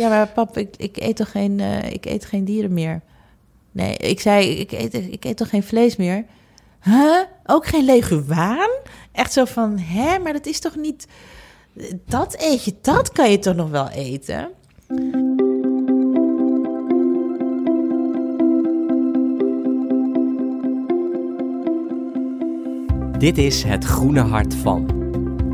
Ja, maar pap, ik, eet toch geen, eh, ik eet geen dieren meer? Nee, ik zei, ik eet, ik eet toch geen vlees meer? Huh? Ook geen leguaan? Echt zo van, hè, maar dat is toch niet... Dat eet je, dat kan je toch nog wel eten? Dit is Het Groene Hart van.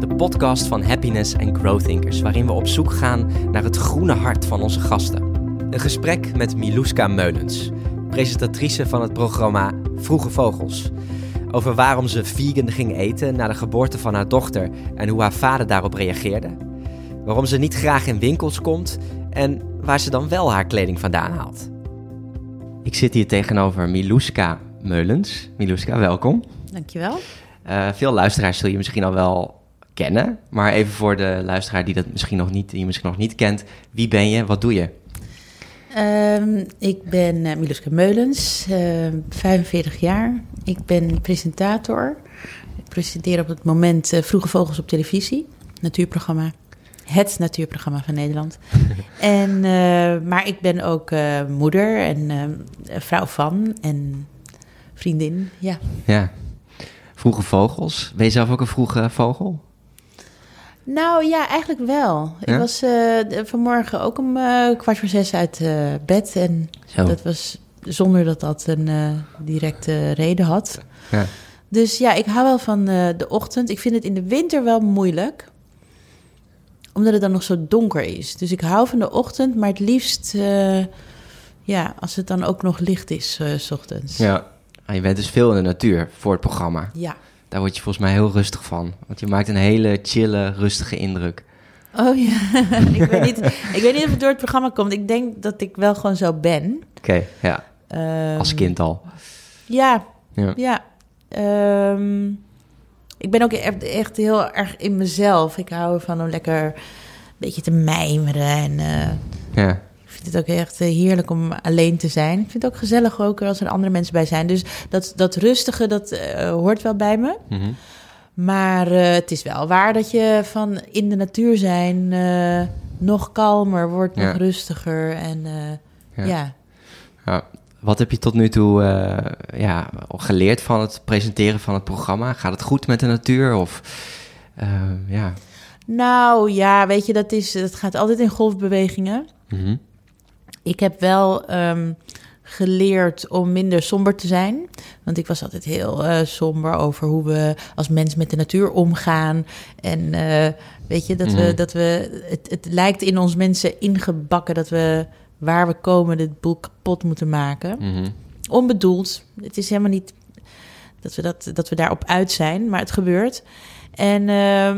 De podcast van Happiness and Growth Thinkers, waarin we op zoek gaan naar het groene hart van onze gasten. Een gesprek met Miluska Meulens, presentatrice van het programma Vroege Vogels. Over waarom ze vegan ging eten na de geboorte van haar dochter en hoe haar vader daarop reageerde. Waarom ze niet graag in winkels komt en waar ze dan wel haar kleding vandaan haalt. Ik zit hier tegenover Miluska Meulens. Miluska, welkom. Dankjewel. Uh, veel luisteraars zul je misschien al wel kennen. Maar even voor de luisteraar die dat misschien nog niet, die je misschien nog niet kent. Wie ben je? Wat doe je? Um, ik ben uh, Miluska Meulens, uh, 45 jaar. Ik ben presentator. Ik presenteer op het moment uh, Vroege Vogels op televisie, natuurprogramma. Het natuurprogramma van Nederland. en, uh, maar ik ben ook moeder en vrouw van en vriendin. Ja. ja. Vroege vogels. Ben je zelf ook een vroege vogel? Nou ja, eigenlijk wel. Ja? Ik was uh, vanmorgen ook om uh, kwart voor zes uit uh, bed. En Zo. dat was zonder dat dat een directe reden had. Ja. Dus ja, ik hou wel van de ochtend. Ik vind het in de winter wel moeilijk. Omdat het dan nog zo donker is. Dus ik hou van de ochtend, maar het liefst... ja, als het dan ook nog licht is, s ochtends. Ja, je bent dus veel in de natuur voor het programma. Ja. Daar word je volgens mij heel rustig van. Want je maakt een hele chille, rustige indruk. Oh ja, ik, weet niet, ik weet niet of het door het programma komt. Ik denk dat ik wel gewoon zo ben. Oké, okay, ja. Um, Als kind al. Ja, ja. ja. Um, ik ben ook echt, echt, heel erg in mezelf. Ik hou ervan om lekker een beetje te mijmeren. En, uh, ja vind het ook echt eh, heerlijk om alleen te zijn. Ik vind het ook gezellig ook als er andere mensen bij zijn. Dus dat, dat rustige, dat uh, hoort wel bij me. Mm -hmm. Maar uh, het is wel waar dat je van in de natuur zijn nog kalmer wordt, nog ja. rustiger. En ja. ja. ja. Wat heb je tot nu toe ja, geleerd van het presenteren van het programma? Gaat het goed met de natuur? Of, ja. Nou ja, weet je, dat, is, dat gaat altijd in golfbewegingen. Mm -hmm. Ik heb wel um, geleerd om minder somber te zijn. Want ik was altijd heel uh, somber over hoe we als mens met de natuur omgaan. En uh, weet je, dat mm we, dat we het, het lijkt in ons mensen ingebakken dat we waar we komen dit boel kapot moeten maken. Mm -hmm. Onbedoeld. Het is helemaal niet dat we, dat, dat we daarop uit zijn, maar het gebeurt. En, uh,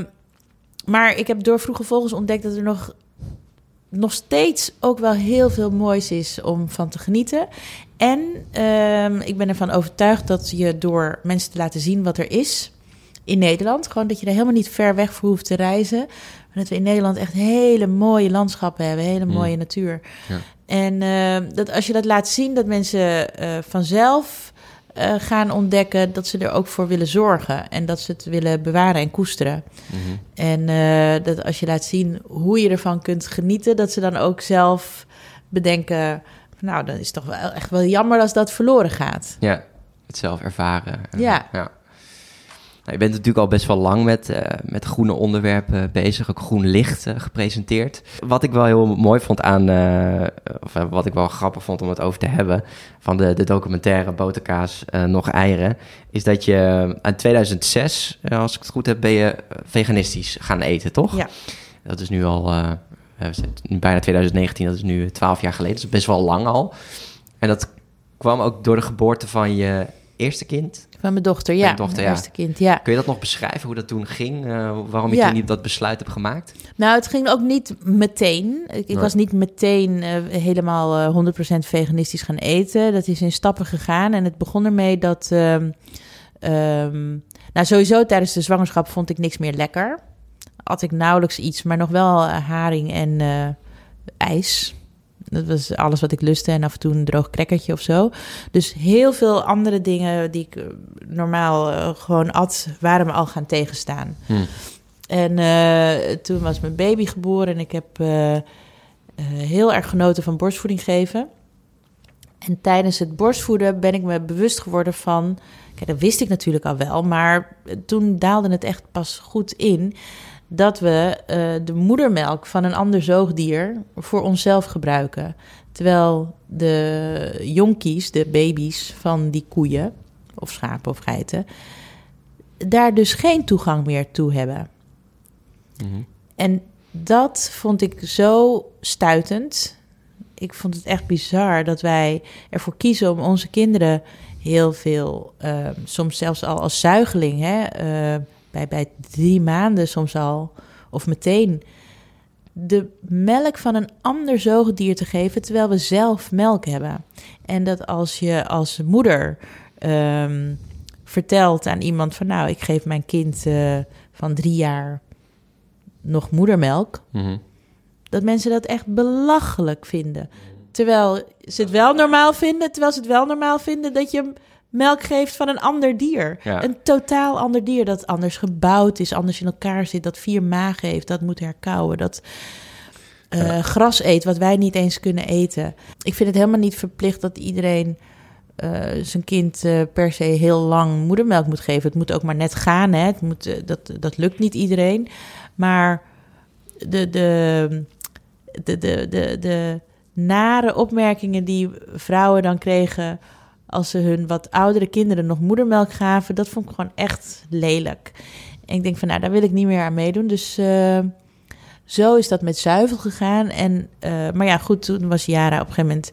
maar ik heb door vroege vogels ontdekt dat er nog nog steeds ook wel heel veel moois is om van te genieten. En um, ik ben ervan overtuigd dat je door mensen te laten zien wat er is in Nederland, gewoon dat je er helemaal niet ver weg voor hoeft te reizen, maar dat we in Nederland echt hele mooie landschappen hebben, hele mooie mm. natuur. Ja. En uh, dat als je dat laat zien, dat mensen uh, vanzelf uh, gaan ontdekken dat ze er ook voor willen zorgen en dat ze het willen bewaren en koesteren. Mm -hmm. En uh, dat als je laat zien hoe je ervan kunt genieten, dat ze dan ook zelf bedenken: nou, dan is het toch wel echt wel jammer als dat verloren gaat. Ja, het zelf ervaren. Ja. ja. Nou, je bent natuurlijk al best wel lang met, uh, met groene onderwerpen bezig, ook groen licht uh, gepresenteerd. Wat ik wel heel mooi vond aan, uh, of wat ik wel grappig vond om het over te hebben, van de, de documentaire Boterkaas nog eieren, is dat je in 2006, als ik het goed heb, ben je veganistisch gaan eten, toch? Ja. Dat is nu al, bijna 2019, dat is nu 12 jaar geleden, dat is best wel lang al. En dat kwam ook door de geboorte van je eerste kind. Van mijn dochter, ja. Mijn dochter, ja. eerste kind, ja. Kun je dat nog beschrijven, hoe dat toen ging? Uh, waarom je ja. toen niet dat besluit hebt gemaakt? Nou, het ging ook niet meteen. Ik, ik nee. was niet meteen uh, helemaal uh, 100% veganistisch gaan eten. Dat is in stappen gegaan. En het begon ermee dat... Um, um, nou, sowieso tijdens de zwangerschap vond ik niks meer lekker. At ik nauwelijks iets, maar nog wel eh, haring en ijs. Dat was alles wat ik lustte en af en toe een droog crackertje of zo. Dus heel veel andere dingen die ik normaal uh, gewoon at, waren me al gaan tegenstaan. Hmm. En uh, toen was mijn baby geboren en ik heb uh, eh, heel erg genoten van borstvoeding geven. En tijdens het borstvoeden ben ik me bewust geworden van. Kijk, dat wist ik natuurlijk al wel, maar toen daalde het echt pas goed in dat we uh, de moedermelk van een ander zoogdier voor onszelf gebruiken. Terwijl de jonkies, de baby's van die koeien, of schapen of geiten, daar dus geen toegang meer toe hebben. Mm En dat vond ik zo stuitend. Ik vond het echt bizar dat wij ervoor kiezen om onze kinderen heel veel, uh, soms zelfs al als zuigeling, hè, uh, bij, bij drie maanden soms al, of meteen, de melk van een ander zoogdier te geven terwijl we zelf melk hebben. En dat als je als moeder um, vertelt aan iemand van nou, ik geef mijn kind uh, van drie jaar nog moedermelk, mm-hmm. dat mensen dat echt belachelijk vinden. Terwijl ze het wel normaal vinden, terwijl ze het wel normaal vinden dat je melk geeft van een ander dier. Een totaal ander dier dat anders gebouwd is, anders in elkaar zit, dat vier magen heeft, dat moet herkauwen, dat uh, gras eet wat wij niet eens kunnen eten. Ik vind het helemaal niet verplicht dat iedereen uh, zijn kind uh, per se heel lang moedermelk moet geven. Het moet ook maar net gaan. Hè? Het moet, dat, dat lukt niet iedereen. Maar de, de, de, de, de, de nare opmerkingen die vrouwen dan kregen als ze hun wat oudere kinderen nog moedermelk gaven, dat vond ik gewoon echt lelijk. En ik denk van, nou, daar wil ik niet meer aan meedoen. Dus uh, zo is dat met zuivel gegaan. En, uh, maar ja, goed, toen was Jara op een gegeven moment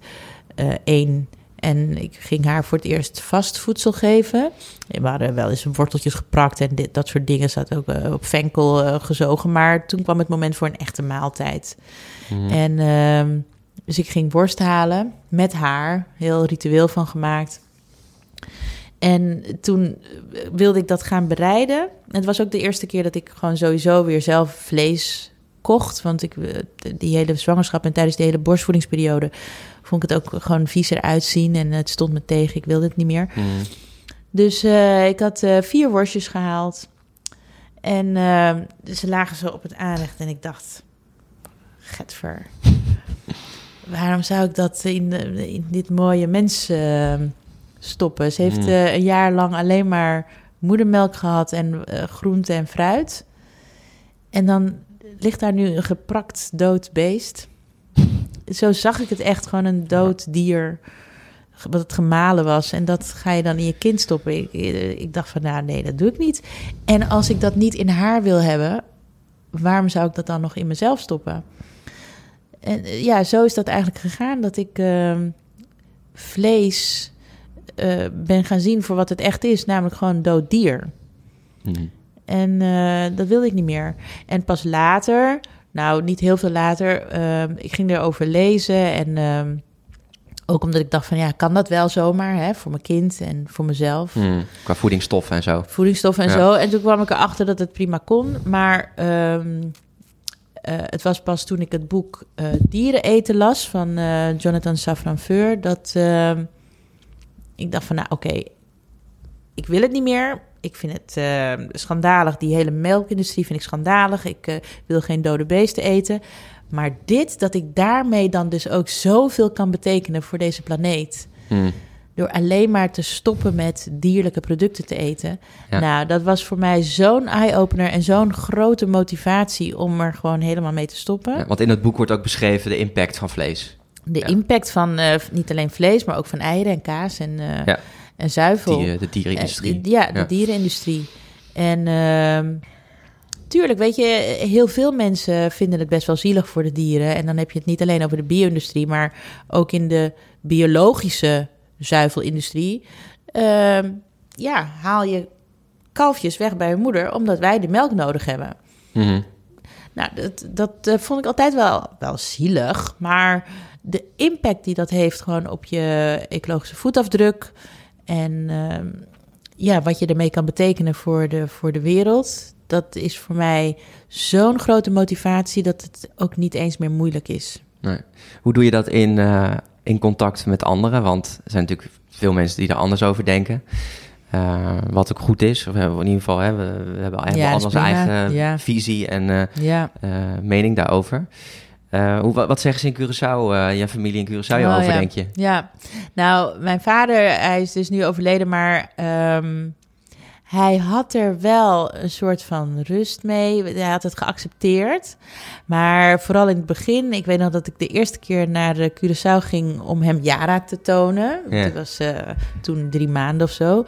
uh, één. En ik ging haar voor het eerst vast voedsel geven. We hadden wel eens worteltjes geprakt en dit, dat soort dingen. Zat ook op venkel gezogen. Maar toen kwam het moment voor een echte maaltijd. Mm. En ehm, dus ik ging worst halen met haar, heel ritueel van gemaakt. En toen wilde ik dat gaan bereiden. Het was ook de eerste keer dat ik gewoon sowieso weer zelf vlees kocht. Want ik, die hele zwangerschap en tijdens de hele borstvoedingsperiode vond ik het ook gewoon vies eruit zien. En het stond me tegen, ik wilde het niet meer. Mm. Dus uh, ik had uh, vier worstjes gehaald. En uh, ze lagen zo op het aanrecht en ik dacht, getver waarom zou ik dat in, in dit mooie mens uh, stoppen? Ze heeft mm. uh, een jaar lang alleen maar moedermelk gehad en uh, groente en fruit. En dan ligt daar nu een geprakt dood beest. Zo zag ik het echt, gewoon een dood dier wat het gemalen was. En dat ga je dan in je kind stoppen. Ik, ik, dacht van, nou nee, dat doe ik niet. En als ik dat niet in haar wil hebben, waarom zou ik dat dan nog in mezelf stoppen? En eh, ja, zo is dat eigenlijk gegaan. Dat ik uh, vlees uh, ben gaan zien voor wat het echt is, namelijk gewoon dood dier. Hmm. En uh, dat wilde ik niet meer. En pas later, nou niet heel veel later, ehm, ik ging erover lezen. En ehm, ook omdat ik dacht van ja, kan dat wel zomaar hè, voor mijn kind en voor mezelf. Hmm. Qua voedingsstoffen en zo. Voedingsstoffen en zo. En toen kwam ik erachter dat het prima kon. Maar uh, het was pas toen ik het boek uh, Dieren eten las van uh, Jonathan Safran dat ehm, ik dacht van nou oké, ik wil het niet meer. Ik vind het ehm, schandalig, die hele melkindustrie vind ik schandalig. Ik wil geen dode beesten eten. Maar dit, dat ik daarmee dan dus ook zoveel kan betekenen voor deze planeet. Hmm door alleen maar te stoppen met dierlijke producten te eten. Nou, dat was voor mij zo'n eye-opener en zo'n grote motivatie om er gewoon helemaal mee te stoppen. Ja, want in het boek wordt ook beschreven de impact van vlees. De impact van uh, niet alleen vlees, maar ook van eieren en kaas en, uh, en zuivel. Die, de dierenindustrie. Uh, ja, de dierenindustrie. En ehm, tuurlijk, weet je, heel veel mensen vinden het best wel zielig voor de dieren. En dan heb je het niet alleen over de bio-industrie, maar ook in de biologische zuivelindustrie. Uh, ja, haal je kalfjes weg bij hun moeder, omdat wij de melk nodig hebben. Mm Nou, dat, dat uh, vond ik altijd wel, wel zielig, maar de impact die dat heeft gewoon op je ecologische voetafdruk en uh, ja, wat je ermee kan betekenen voor de, voor de wereld, dat is voor mij zo'n grote motivatie dat het ook niet eens meer moeilijk is. Nee. Hoe doe je dat in, uh, in contact met anderen. Want er zijn natuurlijk veel mensen die er anders over denken. Uh, wat ook goed is. Of in ieder geval, hè, we, we hebben, ja, onze eigen visie en uh, ja. uh, mening daarover. Hoe, wat zeggen ze in Curaçao, je familie in Curaçao, oh, over, denk je? Ja, nou, mijn vader, hij is dus nu overleden, maar um, hij had er wel een soort van rust mee. Hij had het geaccepteerd. Maar vooral in het begin, ik weet nog dat ik de eerste keer naar de Curaçao ging om hem Yara te tonen. Ja. Dat was uh, toen drie maanden of zo.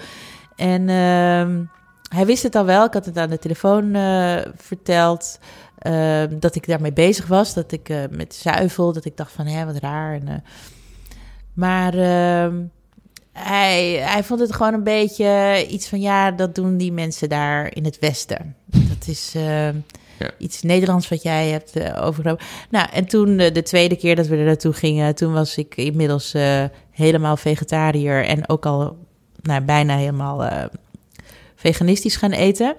En uh, hij wist het al wel. Ik had het aan de telefoon uh, verteld. Uh, dat ik daarmee bezig was. Dat ik met zuivel, dat ik dacht van, hé, wat raar. En, maar ehm, hij, hij vond het gewoon een beetje iets van ja, dat doen die mensen daar in het Westen. Dat is uh, ja. iets Nederlands wat jij hebt uh, overgenomen. Nou, en toen uh, de tweede keer dat we er naartoe gingen, toen was ik inmiddels helemaal vegetariër en ook al nou, bijna helemaal veganistisch gaan eten.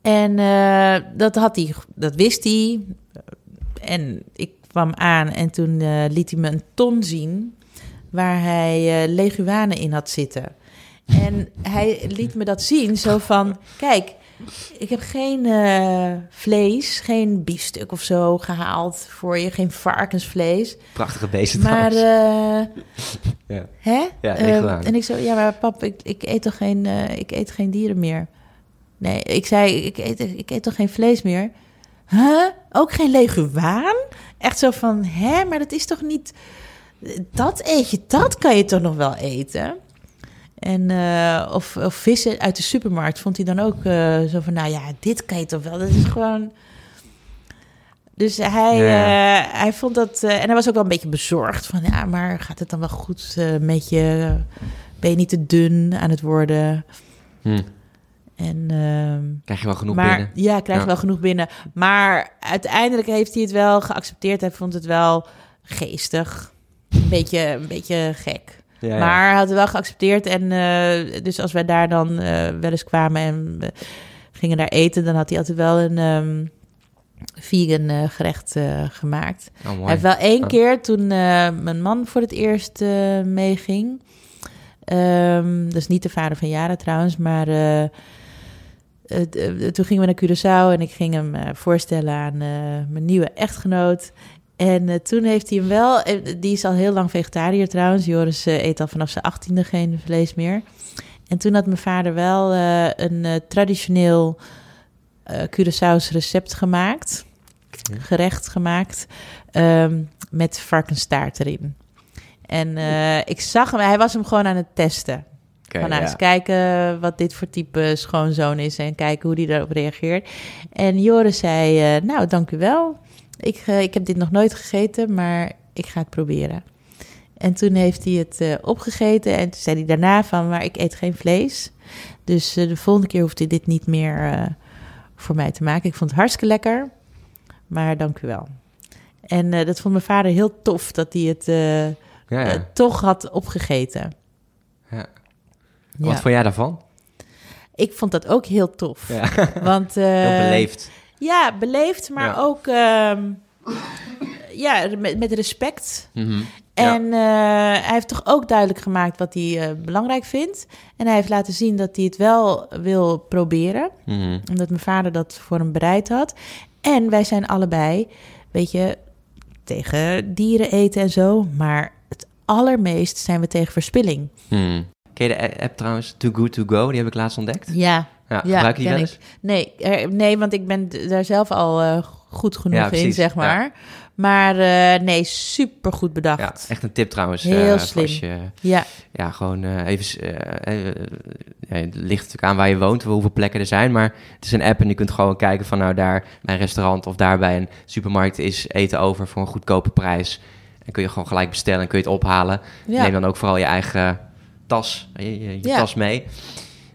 En dat had hij, dat wist hij. En ik kwam aan en toen liet hij me een ton zien waar hij uh, leguanen in had zitten. En hij liet me dat zien, zo van, kijk, ik heb geen uh, vlees, geen biefstuk of zo gehaald voor je, geen varkensvlees. Prachtige beesten Maar, uh, ja. hè? Ja, en ik zo, ja, maar pap, ik, ik, eet toch geen, ik eet geen dieren meer. Nee, ik zei, ik eet, ik eet toch geen vlees meer? Huh? Ook geen leguaan? Echt zo van, hè, maar dat is toch niet dat eet je, dat kan je toch nog wel eten? En, uh, of, of vissen uit de supermarkt vond hij dan ook uh, zo van, nou ja, dit kan je toch wel? Dat is gewoon... Dus hij, ja. uh, hij vond dat... en hij was ook wel een beetje bezorgd van, ja, maar gaat het dan wel goed met je? Ben je niet te dun aan het worden? Hm. En, uh, krijg je wel genoeg maar, binnen? Ja, krijg je ja. wel genoeg binnen. Maar uiteindelijk heeft hij het wel geaccepteerd. Hij vond het wel geestig een beetje, een beetje gek. Ja, maar hij had het wel geaccepteerd. En uh, dus als wij daar dan uh, wel eens kwamen en we gingen daar eten, dan had hij altijd wel een um, vegan uh, gerecht gemaakt. Oh, hij heeft wel één Oh. keer toen mijn man voor het eerst meeging. Um, dat is niet de vader van Jara trouwens, maar toen gingen we naar Curaçao en ik ging hem voorstellen aan mijn nieuwe echtgenoot. En uh, toen heeft hij hem wel, die is al heel lang vegetariër trouwens. Joris uh, eet al vanaf zijn achttiende geen vlees meer. En toen had mijn vader wel uh, een traditioneel Curaçao's recept gemaakt. Gerecht gemaakt. Um, met varkenstaart erin. En ik zag hem, hij was hem gewoon aan het testen. Okay, van nou, ja. eens kijken wat dit voor type schoonzoon is en kijken hoe die daarop reageert. En Joris zei, nou, dank u wel. Ik, uh, ik heb dit nog nooit gegeten, maar ik ga het proberen. En toen heeft hij het uh, opgegeten en toen zei hij daarna van, maar ik eet geen vlees. Dus uh, de volgende keer hoeft hij dit niet meer voor mij te maken. Ik vond het hartstikke lekker, maar dank u wel. En dat vond mijn vader heel tof, dat hij het ja, ja. toch had opgegeten. Ja. Wat vond jij daarvan? Ik vond dat ook heel tof. Want, heel beleefd. Ja, beleefd, maar Ja. ook uh, ja, met, met respect. Mm -hmm. En uh, hij heeft toch ook duidelijk gemaakt wat hij uh, belangrijk vindt. En hij heeft laten zien dat hij het wel wil proberen. Mm -hmm. Omdat mijn vader dat voor hem bereid had. En wij zijn allebei, weet je, tegen dieren eten en zo. Maar het allermeest zijn we tegen verspilling. Mm. Ken je de app trouwens, Too Good To Go? Die heb ik laatst ontdekt. Ja, Ja, ja die wel eens? Nee, er, nee, want ik ben daar zelf al uh, goed genoeg Ja, in, zeg maar. Maar uh, nee, super goed bedacht. Ja, echt een tip trouwens. Heel uh, slim. Als je Ja, ja, gewoon even... het ligt natuurlijk aan waar je woont, hoeveel plekken er zijn. Maar het is een app en je kunt gewoon kijken van... nou, daar bij een restaurant of daar bij een supermarkt is eten over voor een goedkope prijs. En kun je gewoon gelijk bestellen en kun je het ophalen. Neem dan ook vooral je eigen tas, je, je, je Ja. tas mee.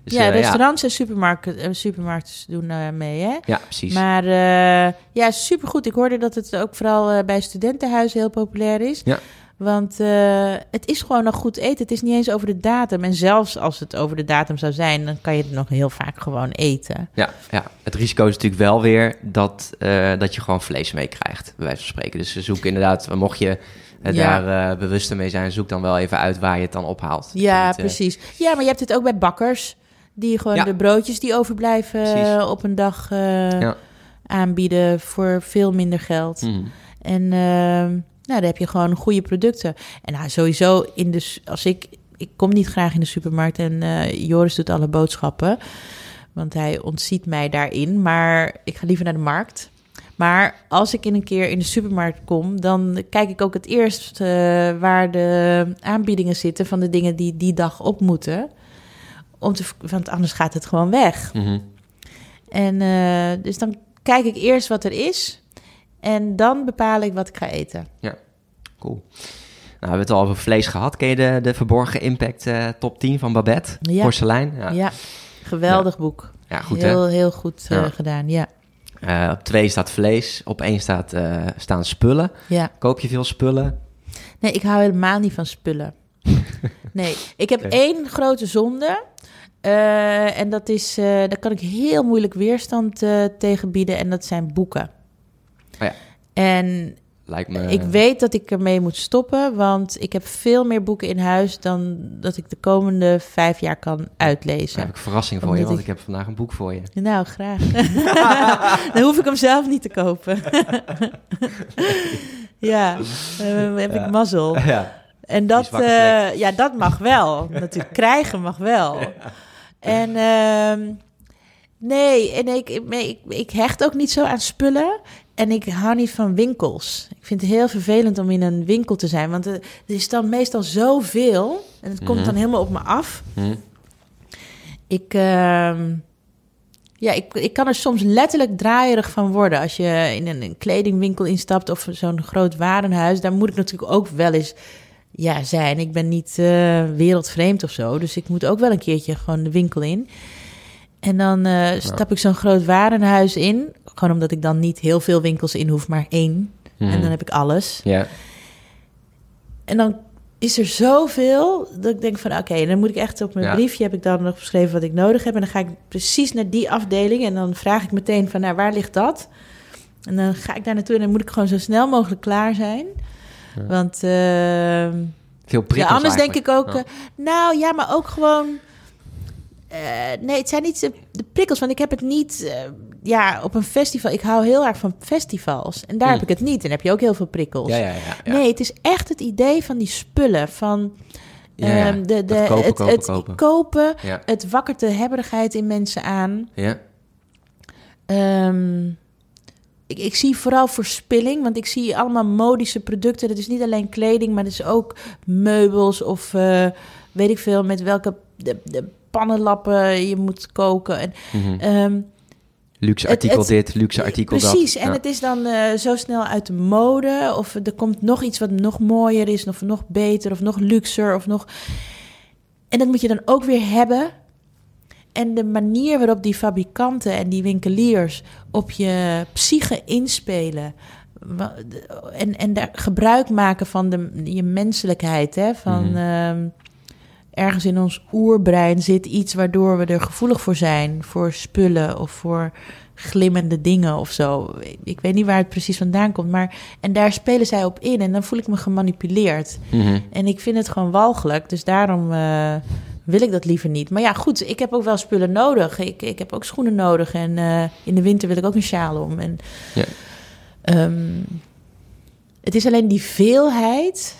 Dus, ja eh, restaurants en supermarkten, supermarkten doen uh, mee, hè? Ja, precies. Maar uh, ja, supergoed. Ik hoorde dat het ook vooral bij studentenhuizen heel populair is. Ja. Want uh, het is gewoon nog goed eten. Het is niet eens over de datum. En zelfs als het over de datum zou zijn, dan kan je het nog heel vaak gewoon eten. Ja, ja. het risico is natuurlijk wel weer dat, uh, dat je gewoon vlees meekrijgt, bij wijze van spreken. Dus zoek inderdaad, mocht je ja. daar bewust mee zijn, zoek dan wel even uit waar je het dan ophaalt. Ja, niet, precies. Ja, maar je hebt het ook bij bakkers. Die gewoon Ja. de broodjes die overblijven Precies. op een dag Ja. aanbieden voor veel minder geld. Mhm. En ehm, nou, dan heb je gewoon goede producten. En nou, sowieso, in de, als ik, ik kom niet graag in de supermarkt en eh, Joris doet alle boodschappen. Want hij ontziet mij daarin. Maar ik ga liever naar de markt. Maar als ik in een keer in de supermarkt kom, dan kijk ik ook het eerst eh, waar de aanbiedingen zitten van de dingen die die dag op moeten. Om te, want anders gaat het gewoon weg. Mhm. En eh, dus dan kijk ik eerst wat er is. En dan bepaal ik wat ik ga eten. Cool. Nou, we hebben het al over vlees gehad. Ken je de, de verborgen impact eh, top 10 van Babette? Ja. Porselein? Ja, Ja, geweldig boek. Ja, goed heel, hè? heel goed eh, Ja. gedaan. Ja. Op twee staat vlees, op één staat, staan spullen. ja. Koop je veel spullen? Nee, ik hou helemaal niet van spullen. Nee, ik heb één grote zonde. Eh, en dat is, eh, daar kan ik heel moeilijk weerstand eh, tegen bieden. En dat zijn boeken. Oh ja. En Lijkt me... ik weet dat ik ermee moet stoppen. Want ik heb veel meer boeken in huis dan dat ik de komende vijf jaar kan Dan uitlezen. heb ik een verrassing voor je, want ik- ik heb vandaag een boek voor je. Nou, graag. Dan hoef ik hem zelf niet te kopen. ja, dan heb Ja. ik mazzel. ja. En dat, ja, dat mag wel. Natuurlijk, krijgen mag wel. En ehm, nee, en ik, ik, ik, ik hecht ook niet zo aan spullen. En ik hou niet van winkels. Ik vind het heel vervelend om in een winkel te zijn. Want er, is dan meestal zoveel. En het komt Mhm. dan helemaal op me af. Hm. Ik, ehm, ja, ik, ik kan er soms letterlijk draaierig van worden. Als je in een, een kledingwinkel instapt of zo'n groot warenhuis, daar moet ik natuurlijk ook wel eens ja, zijn. Ik ben niet eh, wereldvreemd of zo, dus ik moet ook wel een keertje gewoon de winkel in. En dan eh, stap ik zo'n groot warenhuis in. Gewoon omdat ik dan niet heel veel winkels in hoef, maar één. Mhm. En dan heb ik alles. Ja. En dan is er zoveel dat ik denk van oké, dan moet ik echt op mijn Ja. briefje heb ik dan nog beschreven wat ik nodig heb en dan ga ik precies naar die afdeling en dan vraag ik meteen van nou waar ligt dat? En dan ga ik daar naartoe en dan moet ik gewoon zo snel mogelijk klaar zijn. Ja. Want ehm, Veel ja, prikkels anders denk ik ook, Ja. eh, nou ja, maar ook gewoon. eh, nee, het zijn niet de, de prikkels, want ik heb het niet. ja, op een festival. Ik hou heel erg van festivals. En daar Hmm. heb ik het niet. En heb je ook heel veel prikkels. Ja, ja, ja. ja. Nee, het is echt het idee van die spullen. Van Ja, ja. ehm, de, de, Dat kopen, het, kopen, het kopen. kopen, Ja. het wakkert de hebberigheid in mensen aan. Ja. Ehm, ik, ik zie vooral verspilling, want ik zie allemaal modische producten. Dat is niet alleen kleding, maar het is ook meubels of eh, weet ik veel met welke de, de pannenlappen je moet koken. En, Mhm. ehm, Luxe artikel het- dit, luxe artikel dat. Precies, en Ja. het is dan eh, zo snel uit de mode. Of er komt nog iets wat nog mooier is, of nog beter, of nog luxer, of nog... En dat moet je dan ook weer hebben. En de manier waarop die fabrikanten en die winkeliers op je psyche inspelen... en, en daar gebruik maken van de, je menselijkheid, hè, van... Mhm. ehm, ergens in ons oerbrein zit iets waardoor we er gevoelig voor zijn. Voor spullen of voor glimmende dingen of zo. Ik weet niet waar het precies vandaan komt. Maar, en daar spelen zij op in. En dan voel ik me gemanipuleerd. Mhm. En ik vind het gewoon walgelijk. Dus daarom eh, wil ik dat liever niet. Maar ja, goed. Ik heb ook wel spullen nodig. Ik, ik heb ook schoenen nodig. En eh, in de winter wil ik ook een sjaal om. En, Ja. ehm, het is alleen die veelheid.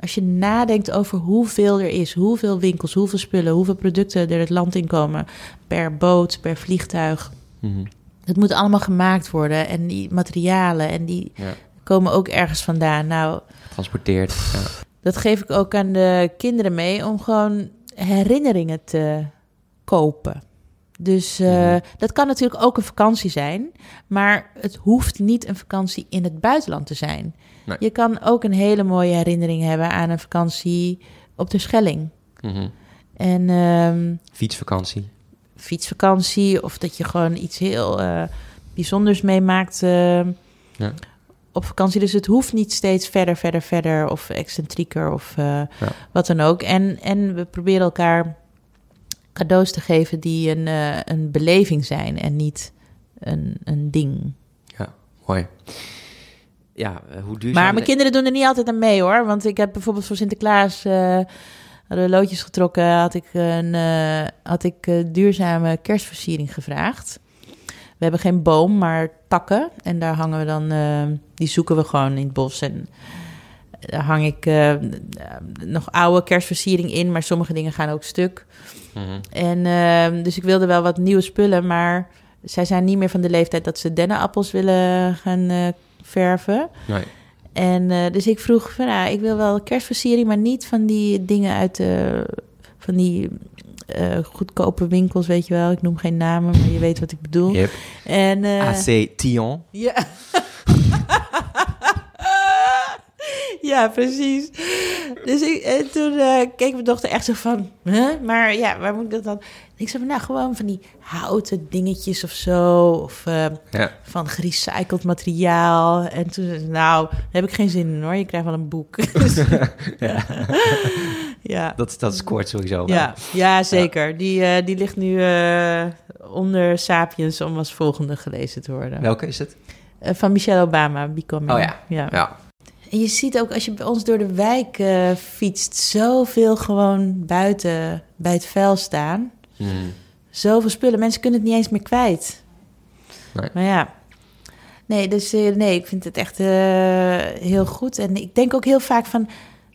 Als je nadenkt over hoeveel er is, hoeveel winkels, hoeveel spullen, hoeveel producten er het land in komen, per boot, per vliegtuig. Mhm. Het moet allemaal gemaakt worden. En die materialen, en die Ja. komen ook ergens vandaan. Nou, Getransporteerd. Ja. dat geef ik ook aan de kinderen mee om gewoon herinneringen te kopen. Dus eh, Mhm. dat kan natuurlijk ook een vakantie zijn, maar het hoeft niet een vakantie in het buitenland te zijn. Nee. Je kan ook een hele mooie herinnering hebben aan een vakantie op de Schelling. Mhm. En ehm, Fietsvakantie. fietsvakantie of dat je gewoon iets heel eh, bijzonders meemaakt eh, Ja. Op vakantie. Dus het hoeft niet steeds verder, verder, verder of excentrieker of eh, wat dan ook. En, en we proberen elkaar cadeaus te geven die een, eh, een beleving zijn en niet een, een ding. Mooi. Ja, eh, hoe duurzaam... Maar mijn kinderen doen er niet altijd aan mee hoor. Want ik heb bijvoorbeeld voor Sinterklaas hadden we loodjes getrokken. Had ik een had ik, duurzame kerstversiering gevraagd. We hebben geen boom, maar takken. En daar hangen we dan, die zoeken we gewoon in het bos. En daar hang ik eh, nog oude kerstversiering in, maar sommige dingen gaan ook stuk. Mhm. En eh, dus ik wilde wel wat nieuwe spullen, maar zij zijn niet meer van de leeftijd dat ze dennenappels willen gaan eh, verven. Nee. En eh, dus ik vroeg van, nou, ik wil wel kerstversiering, maar niet van die dingen uit de, van die eh, goedkope winkels, weet je wel. Ik noem geen namen, maar je weet wat ik bedoel. Yep. En eh, AC Tion. ja. ja, precies. Dus ik, en toen eh, keek mijn dochter echt zo van, huh? maar ja, waar moet ik dat dan? Ik zei, nou, gewoon van die houten dingetjes of zo, of eh, Ja. van gerecycled materiaal. En toen zei ze, nou, daar heb ik geen zin in hoor, je krijgt wel een boek. Dus- ja. Dat, dat scoort sowieso wel. Ja, ja, zeker. Die, eh, die ligt nu eh, onder Sapiens om als volgende gelezen te worden. Welke is het? Eh, van Michelle Obama, Becoming. Oh ja. ja. Ja. En je ziet ook als je bij ons door de wijk eh, fietst, zoveel gewoon buiten bij het vuil staan. Mhm. Zoveel spullen. Mensen kunnen het niet eens meer kwijt. Nee. Maar ja. Nee, dus eh, nee, ik vind het echt eh, heel goed. En ik denk ook heel vaak van...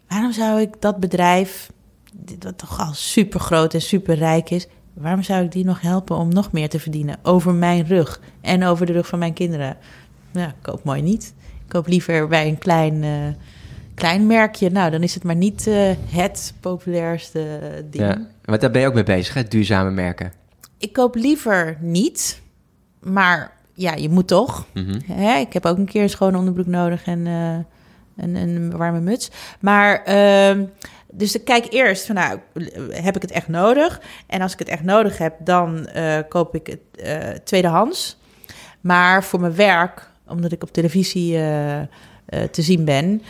waarom zou ik dat bedrijf... dit wat toch al super groot en super rijk is... waarom zou ik die nog helpen om nog meer te verdienen? Over mijn rug en over de rug van mijn kinderen. Ja, ik koop mooi niet. Ik koop liever bij een klein, eh, klein merkje. Nou, dan is het maar niet eh, het populairste ding. ja. Want daar ben je ook mee bezig, hè? Duurzame merken. Ik koop liever niet, maar ja, je moet toch. Mhm. Hè? Ik heb ook een keer een schone onderbroek nodig en eh, een, een warme muts. Maar, ehm, dus ik kijk eerst van, nou, heb ik het echt nodig? En als ik het echt nodig heb, dan eh, koop ik het eh, tweedehands. Maar voor mijn werk, omdat ik op televisie eh, eh, te zien ben,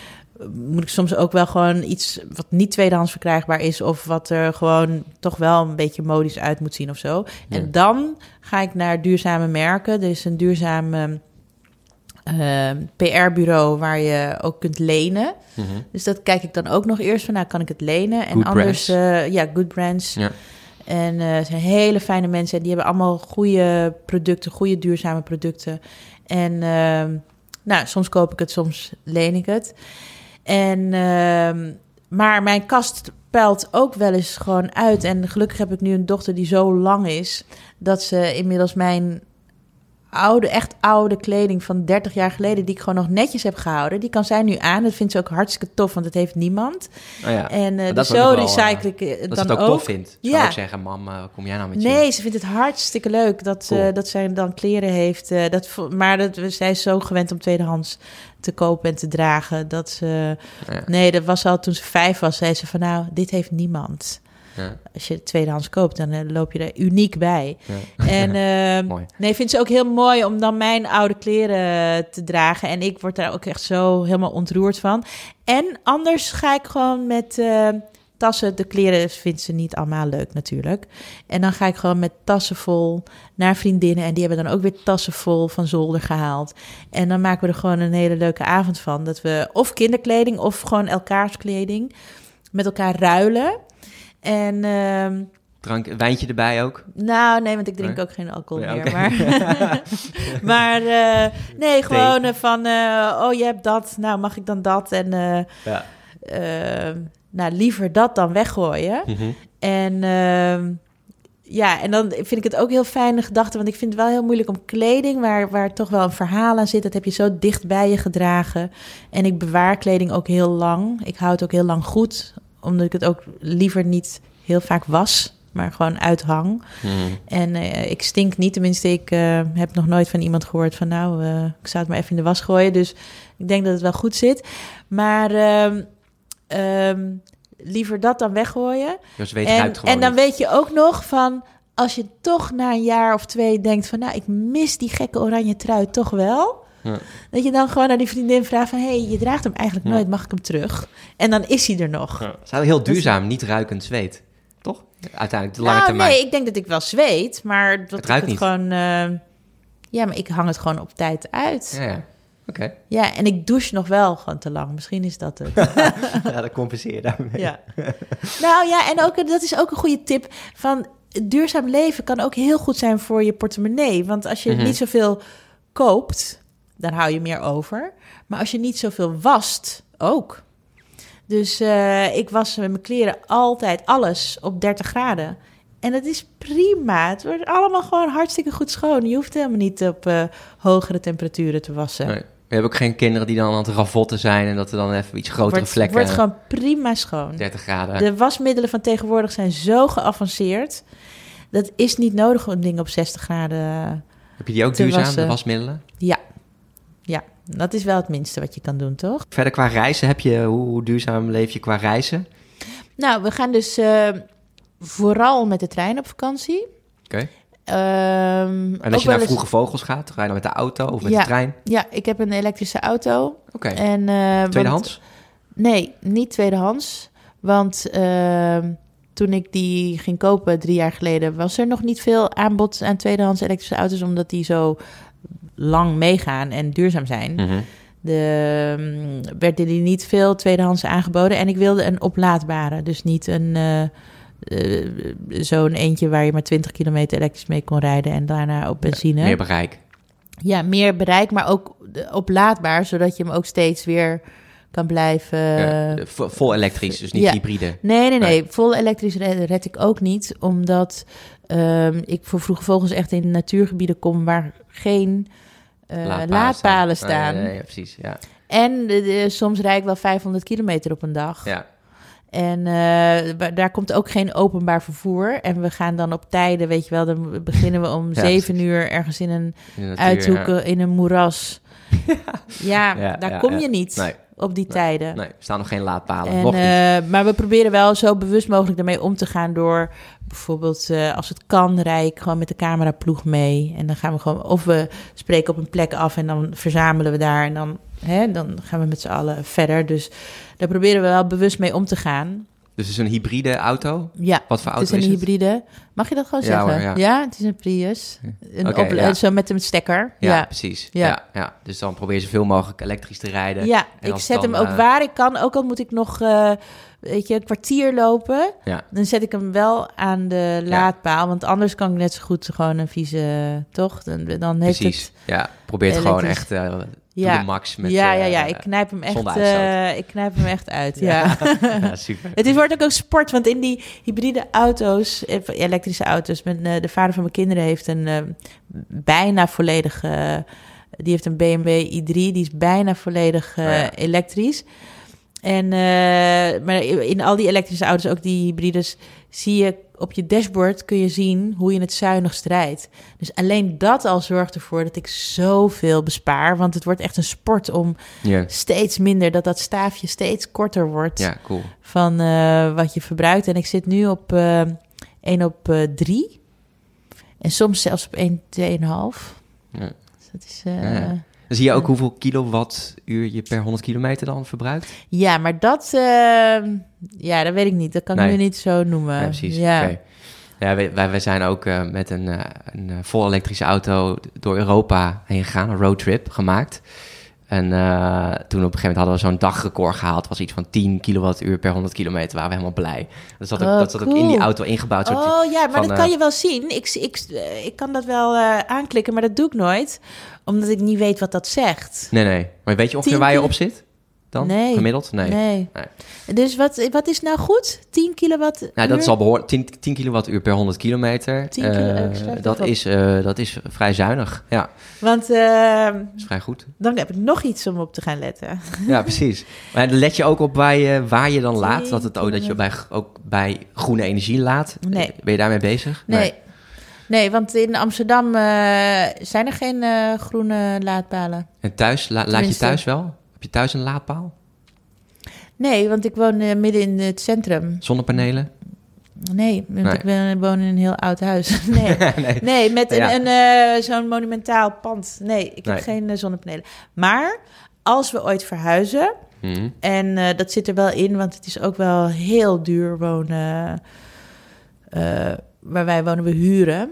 moet ik soms ook wel gewoon iets wat niet tweedehands verkrijgbaar is, of wat er gewoon toch wel een beetje modisch uit moet zien of zo. Ja. En dan ga ik naar duurzame merken. Er is een duurzame eh, PR-bureau waar je ook kunt lenen. Mhm. Dus dat kijk ik dan ook nog eerst van, nou kan ik het lenen? En anders, eh, ja, good brands. Ja. En het zijn hele fijne mensen. En die hebben allemaal goede producten, goede duurzame producten. En ehm, nou, soms koop ik het, soms leen ik het. En, ehm, maar mijn kast peilt ook wel eens gewoon uit. En gelukkig heb ik nu een dochter die zo lang is... dat ze inmiddels mijn oude, echt oude kleding van 30 jaar geleden... die ik gewoon nog netjes heb gehouden... die kan zij nu aan. Dat vindt ze ook hartstikke tof, want het heeft niemand. Oh ja. En eh dat dus zo wel, recycle ik eh, dat dan ze het ook, ook. tof vindt. Zou Ja. ik zeggen, mam, eh, kom jij nou met je? Nee, ze vindt het hartstikke leuk dat, ze Cool. dat zij dan kleren heeft. eh, dat, maar dat, zij is zo gewend om tweedehands te kopen en te dragen. Dat ze, Ja. Nee, dat was al toen ze vijf was. Zei ze van nou, dit heeft niemand. Ja. Als je het tweedehands koopt, dan eh, loop je er uniek bij. Ja. En eh, Mooi. nee, vindt ze ook heel mooi om dan mijn oude kleren te dragen. En ik word daar ook echt zo helemaal ontroerd van. En anders ga ik gewoon met eh, tassen. De kleren vindt ze niet allemaal leuk natuurlijk. En dan ga ik gewoon met tassen vol naar vriendinnen. En die hebben dan ook weer tassen vol van zolder gehaald. En dan maken we er gewoon een hele leuke avond van. Dat we of kinderkleding of gewoon elkaars kleding met elkaar ruilen. En ehm, Drank, wijntje erbij ook? nou, nee, want ik drink Nee? ook geen alcohol meer. Maar, maar eh, nee, gewoon eh, van, eh, oh, je hebt dat, nou mag ik dan dat? En Ja. eh, nou, liever dat dan weggooien. Mhm. En ehm, ja, en dan vind ik het ook heel fijne gedachte, want ik vind het wel heel moeilijk om kleding, waar, waar toch wel een verhaal aan zit, dat heb je zo dicht bij je gedragen. En ik bewaar kleding ook heel lang. Ik hou het ook heel lang goed, omdat ik het ook liever niet heel vaak was, maar gewoon uithang. Mhm. En eh, ik stink niet, tenminste, ik eh, heb nog nooit van iemand gehoord van nou, eh, ik zou het maar even in de was gooien. Dus ik denk dat het wel goed zit. Maar ehm, ehm, liever dat dan weggooien. Dus weet En, gewoon en dan niet. weet je ook nog van, als je toch na een jaar of twee denkt van nou, ik mis die gekke oranje trui toch wel. Ja. Dat je dan gewoon naar die vriendin vraagt van... hé, hey, je draagt hem eigenlijk Ja. nooit, mag ik hem terug? En dan is hij er nog. Ja. Het is heel duurzaam, niet ruikend zweet. Toch? Uiteindelijk, de lange nou, termijn. nee, ik denk dat ik wel zweet, maar dat Het ik ruikt het niet. gewoon... eh, ja, maar ik hang het gewoon op tijd uit. Ja, ja. Oké. Ja, en ik douche nog wel gewoon te lang. Misschien is dat het. ja, dat compenseer je daarmee. ja. Nou ja, en ook, dat is ook een goede tip van... duurzaam leven kan ook heel goed zijn voor je portemonnee. Want als je Mhm. niet zoveel koopt, dan hou je meer over. Maar als je niet zoveel wast, ook. Dus eh, ik was met mijn kleren altijd alles op 30 graden. En dat is prima. Het wordt allemaal gewoon hartstikke goed schoon. Je hoeft helemaal niet op eh, hogere temperaturen te wassen. Nee. We hebben ook geen kinderen die dan aan het ravotten zijn en dat er dan even iets grotere wordt, vlekken. wordt gewoon prima schoon. 30 graden. De wasmiddelen van tegenwoordig zijn zo geavanceerd. Dat is niet nodig om dingen op 60 graden. Heb je die ook duurzaam, wassen. de wasmiddelen? Ja, ja, dat is wel het minste wat je kan doen, toch? Verder qua reizen, heb je, hoe, hoe duurzaam leef je qua reizen? Nou, we gaan dus eh, vooral met de trein op vakantie. Oké. Ehm, En als je naar eens- Vroege Vogels gaat, ga je dan met de auto of met Ja. de trein? Ja, ik heb een elektrische auto. Oké. En, eh, want- Tweedehands? Nee, niet tweedehands. Want ehm, toen ik die ging kopen drie jaar geleden, was er nog niet veel aanbod aan tweedehands elektrische auto's, omdat die zo lang meegaan en duurzaam zijn. Mhm. De, mm, werden die niet veel tweedehands aangeboden. En ik wilde een oplaadbare, dus niet een eh, eh, zo'n eentje waar je maar 20 kilometer elektrisch mee kon rijden en daarna op benzine. Meer bereik. Ja, meer bereik, maar ook de- oplaadbaar, zodat je hem ook steeds weer kan blijven. Ja, de- vol elektrisch, dus niet ja. hybride. Nee, nee, nee. Nee. Vol elektrisch red, red ik ook niet, omdat ehm, ik voor vroege vogels echt in natuurgebieden kom waar geen eh, laadpalen, staan. Precies, ja. En de- de- soms rijd ik wel 500 kilometer op een dag. ja. En eh, daar komt ook geen openbaar vervoer. En we gaan dan op tijden, weet je wel, dan beginnen we om Ja, zeven uur ergens in een In de natuur, uithoeken, in een moeras. Ja, daar kom je niet Nee. Op die Nee, tijden. Nee, er staan nog geen laadpalen. En, nog niet. eh, maar we proberen wel zo bewust mogelijk ermee om te gaan door bijvoorbeeld eh, als het kan, rij ik gewoon met de cameraploeg mee. En dan gaan we gewoon, of we spreken op een plek af en dan verzamelen we daar en dan, hè, dan gaan we met z'n allen verder. Dus daar proberen we wel bewust mee om te gaan. Dus het is een hybride auto. Ja, Wat voor het auto is is een het? hybride. Mag je dat gewoon Ja zeggen? hoor, ja. het is een Prius. Een op- ja. Zo met een stekker. Ja, precies. Ja. Ja. Dus dan probeer je zoveel mogelijk elektrisch te rijden. Ja, En ik zet dan, hem ook eh, waar ik kan. Ook al moet ik nog, eh, weet je, een kwartier lopen. Ja. Dan zet ik hem wel aan de laadpaal. Want anders kan ik net zo goed gewoon een vieze, toch? Dan, dan heeft Precies. het... Ja, probeer het gewoon echt eh Ja. max met... ja, ja, eh, ja. Ik knijp hem echt, eh, ik knijp hem echt uit, ja. ja, super. Het is, wordt ook een sport, want in die hybride auto's, eh, elektrische auto's, met, eh, de vader van mijn kinderen heeft een eh, bijna volledig, eh, die heeft een BMW i3, die is bijna volledig eh, Oh ja. elektrisch. En, eh, maar in al die elektrische auto's, ook die hybrides, zie je op je dashboard kun je zien hoe je het zuinigst rijdt. Dus alleen dat al zorgt ervoor dat ik zoveel bespaar. Want het wordt echt een sport om steeds minder, dat dat staafje steeds korter wordt ja, cool. van eh, wat je verbruikt. En ik zit nu op eh 1 op eh 3. En soms zelfs op 1, 2,5. Ja. Dus dat is... eh, ja. Dan zie je ook hoeveel kilowattuur je per 100 kilometer dan verbruikt? maar dat... eh, ja, dat weet ik niet. Dat kan ik nu niet zo noemen. Ja, precies. Ja. Oké. Ja, wij, wij, zijn ook eh, met een, eh, een eh, vol elektrische auto door Europa heen gegaan, een roadtrip gemaakt. En toen op een gegeven moment hadden we zo'n dagrecord gehaald. was iets van 10 kilowattuur per 100 kilometer. Waren we helemaal blij. Dat zat ook, Oh, dat zat ook in die auto ingebouwd. soort- Oh ja, maar van, dat kan je wel zien. Ik, ik, ik kan dat wel aanklikken, maar dat doe ik nooit. Omdat ik niet weet wat dat zegt. Nee, nee. Maar weet je ongeveer 10 waar je op zit? Dan? Nee. Gemiddeld? Nee. Nee. Nee. Dus wat, wat is nou goed? 10 kilowatt? Nou, dat is al behoorlijk. 10, 10 kilowattuur per 100 kilometer. 10 kilo- Eh, dat, is, eh, dat is vrij zuinig. Ja, Want eh, dat is vrij goed. dan heb ik nog iets om op te gaan letten. Ja, precies. Maar dan let je ook op waar je, waar je dan laat? 10 Dat, het, ook, dat je bij, ook bij groene energie laat? Nee. Ben je daarmee bezig? Nee. nee. Want in Amsterdam eh, zijn er geen eh, groene laadpalen. En thuis, la- laat je thuis wel? Heb je thuis een laadpaal? Nee, want ik woon eh, midden in het centrum. Zonnepanelen? Nee, want Nee. ik ben, woon in een heel oud huis. Nee, nee. nee met een, Ja. een, zo'n monumentaal pand. Nee, ik heb Nee. geen zonnepanelen. Maar als we ooit verhuizen, Mhm. en dat zit er wel in, want het is ook wel heel duur wonen. Eh, waar wij wonen, we huren.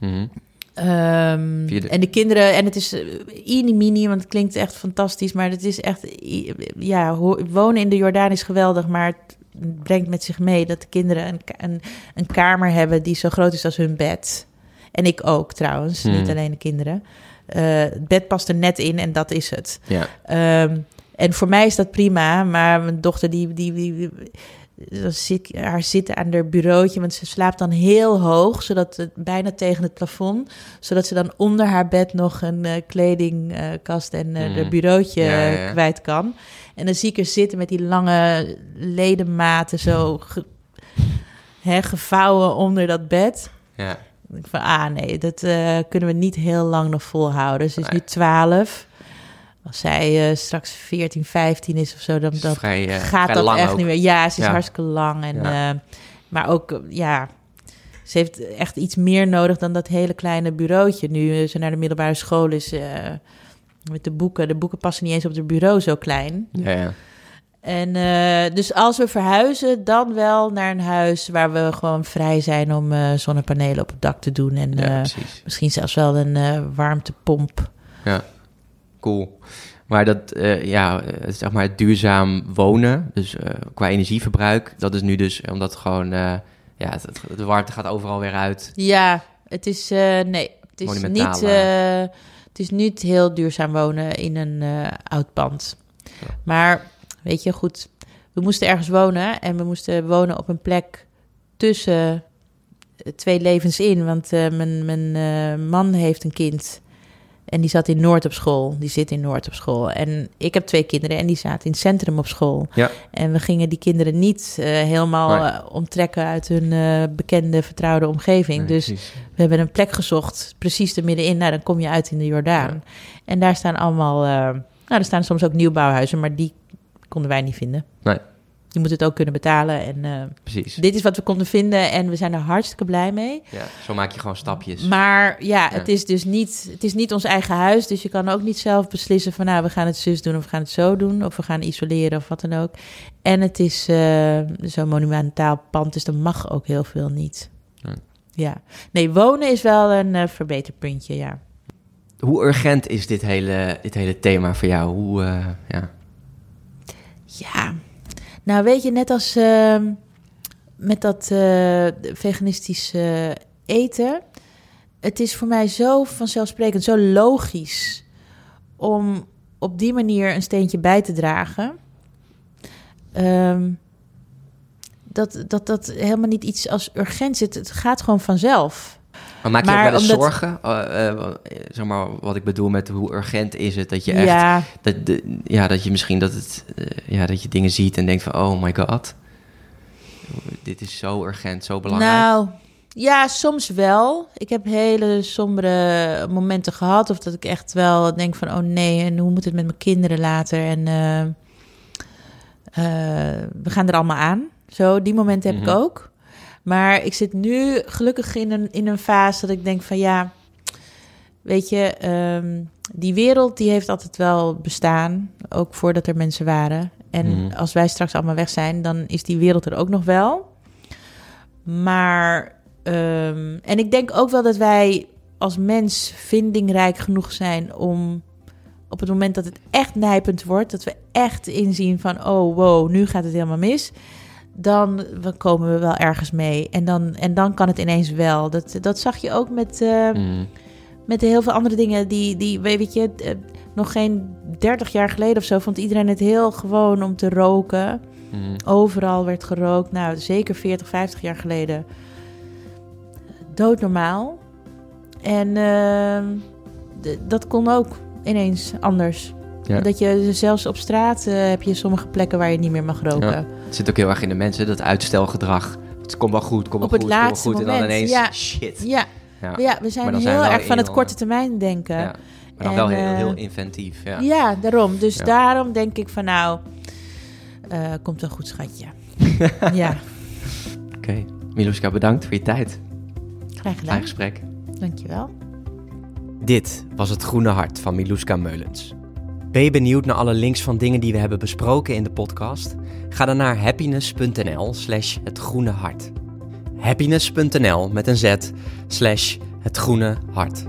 Mhm. Ehm, de- En de kinderen, en het is uh, mini, want het klinkt echt fantastisch, maar het is echt, ja, wonen in de Jordaan is geweldig, maar het- brengt met zich mee dat de kinderen een, een, een kamer hebben die zo groot is als hun bed. En ik ook trouwens, Hmm. niet alleen de kinderen. Eh, het bed past er net in en dat is het. Ja. Ehm, en voor mij is dat prima, maar mijn dochter die, die, die, die- dan zit ik haar zitten aan haar bureautje, want ze slaapt dan heel hoog, zodat het bijna tegen het plafond, zodat ze dan onder haar bed nog een eh, kledingkast en Mhm. haar bureautje Ja, ja, ja. kwijt kan. En dan zie ik haar zitten met die lange ledematen zo ge- gevouwen onder dat bed. Ja. Ik van, ah nee, dat eh, kunnen we niet heel lang nog volhouden. Ze is nu Nee. 12. Als zij eh, straks 14, 15 is of zo, dan, vrij, eh, gaat dat echt ook. niet meer. Ja, ze is Ja. hartstikke lang. En, Ja. eh, maar ook, ja, ze heeft echt iets meer nodig dan dat hele kleine bureautje. Nu ze naar de middelbare school is met de boeken. De boeken passen niet eens op het bureau zo klein. Ja, ja. En dus als we verhuizen, dan wel naar een huis waar we gewoon vrij zijn om zonnepanelen op het dak te doen. En misschien zelfs wel een warmtepomp. Ja, cool. Maar dat, eh, ja, eh, zeg maar het duurzaam wonen, dus eh, qua energieverbruik, dat is nu dus, omdat gewoon, ja, het, het- de warmte gaat overal weer uit. Ja, het is, nee, het is, niet, het is niet heel duurzaam wonen in een oud pand. Ja. Maar weet je, goed, we moesten ergens wonen en we moesten wonen op een plek tussen twee levens in. Want mijn, mijn man heeft een kind en die zat in Noord op school. Die zit in Noord op school. En ik heb twee kinderen en die zaten in het centrum op school. Ja. En we gingen die kinderen niet eh, helemaal Nee. eh, onttrekken uit hun eh, bekende, vertrouwde omgeving. Nee, dus precies. we hebben een plek gezocht, precies er middenin. Nou, dan kom je uit in de Jordaan. En daar staan allemaal... nou, er staan soms ook nieuwbouwhuizen, maar die konden wij niet vinden. Nee. Je moet het ook kunnen betalen. En eh, precies. dit is wat we konden vinden en we zijn er hartstikke blij mee. Ja, zo maak je gewoon stapjes. Maar ja, Ja. het is dus niet, het is niet ons eigen huis. Dus je kan ook niet zelf beslissen van... nou, we gaan het zus doen of we gaan het zo doen. Of we gaan isoleren of wat dan ook. En het is eh, zo'n monumentaal pand, dus er mag ook heel veel niet. Ja. Nee, wonen is wel een eh, verbeterpuntje, ja. Hoe urgent is dit hele, dit hele thema voor jou? Hoe, ja. Ja, nou weet je, net als ehm, met dat eh, veganistisch eh, eten. Het is voor mij zo vanzelfsprekend, zo logisch om op die manier een steentje bij te dragen. Ehm, dat, dat dat helemaal niet iets als urgent zit. Het gaat gewoon vanzelf. Maar maak je Maar ook wel eens omdat- zorgen? Eh, eh, eh, zeg maar, wat ik bedoel met hoe urgent is het dat je echt... Ja, Dat, de, ja, dat je misschien dat, het, eh, ja, dat je dingen ziet en denkt van... Oh my god. Dit is zo urgent, zo belangrijk. Nou, ja, soms wel. Ik heb hele sombere momenten gehad. Of dat ik echt wel denk van, oh nee, en hoe moet het met mijn kinderen later? En we gaan er allemaal aan. Zo, die momenten heb Mhm. ik ook. Maar ik zit nu gelukkig in een, in een fase dat ik denk van, ja, weet je, ehm, die wereld die heeft altijd wel bestaan. Ook voordat er mensen waren. En Mhm. als wij straks allemaal weg zijn, dan is die wereld er ook nog wel. Maar, ehm, en ik denk ook wel dat wij als mens vindingrijk genoeg zijn om op het moment dat het echt nijpend wordt, dat we echt inzien van, oh wow, nu gaat het helemaal mis. Dan komen we wel ergens mee. En dan, en dan kan het ineens wel. Dat, dat zag je ook met, eh, Mm, met heel veel andere dingen die, die weet je, eh, nog geen 30 jaar geleden of zo vond iedereen het heel gewoon om te roken. mm. Overal werd gerookt. Nou, zeker 40, 50 jaar geleden. Doodnormaal. En ehm, dat kon ook ineens anders. Ja. Dat je zelfs op straat eh, heb je sommige plekken waar je niet meer mag roken. Ja. Het zit ook heel erg in de mensen, dat uitstelgedrag. Het komt wel goed, komt wel Op het goed, komt wel laatste goed. En dan moment, ineens, ja. shit. Ja, Ja. ja, we zijn heel zijn we wel erg van het korte termijn denken. Ja. Maar dan En, wel heel, eh, heel inventief. Ja. Ja, daarom. Dus Ja. daarom denk ik van nou, eh, komt een goed schatje. ja, Oké. Miluska, bedankt voor je tijd. graag Fijn gedaan. gesprek. Dankjewel. Dit was het Groene Hart van Miluska Meulens. Ben je benieuwd naar alle links van dingen die we hebben besproken in de podcast? Ga dan naar happiness.nl slash het groene hart. Happiness.nl met een z slash het groene hart.